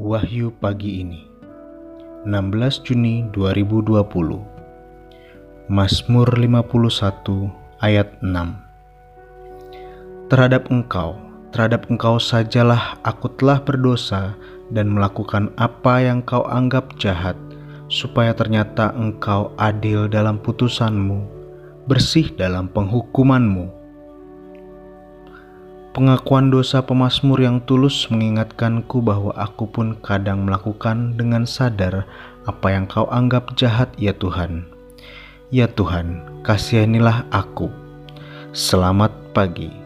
Wahyu pagi ini 16 Juni 2020 Mazmur 51 ayat 6 Terhadap engkau, terhadap engkau sajalah aku telah berdosa dan melakukan apa yang kau anggap jahat supaya ternyata engkau adil dalam putusanmu, bersih dalam penghukumanmu Pengakuan dosa pemazmur yang tulus mengingatkanku bahwa aku pun kadang melakukan dengan sadar apa yang kau anggap jahat ya Tuhan. Ya Tuhan, kasihanilah aku. Selamat pagi.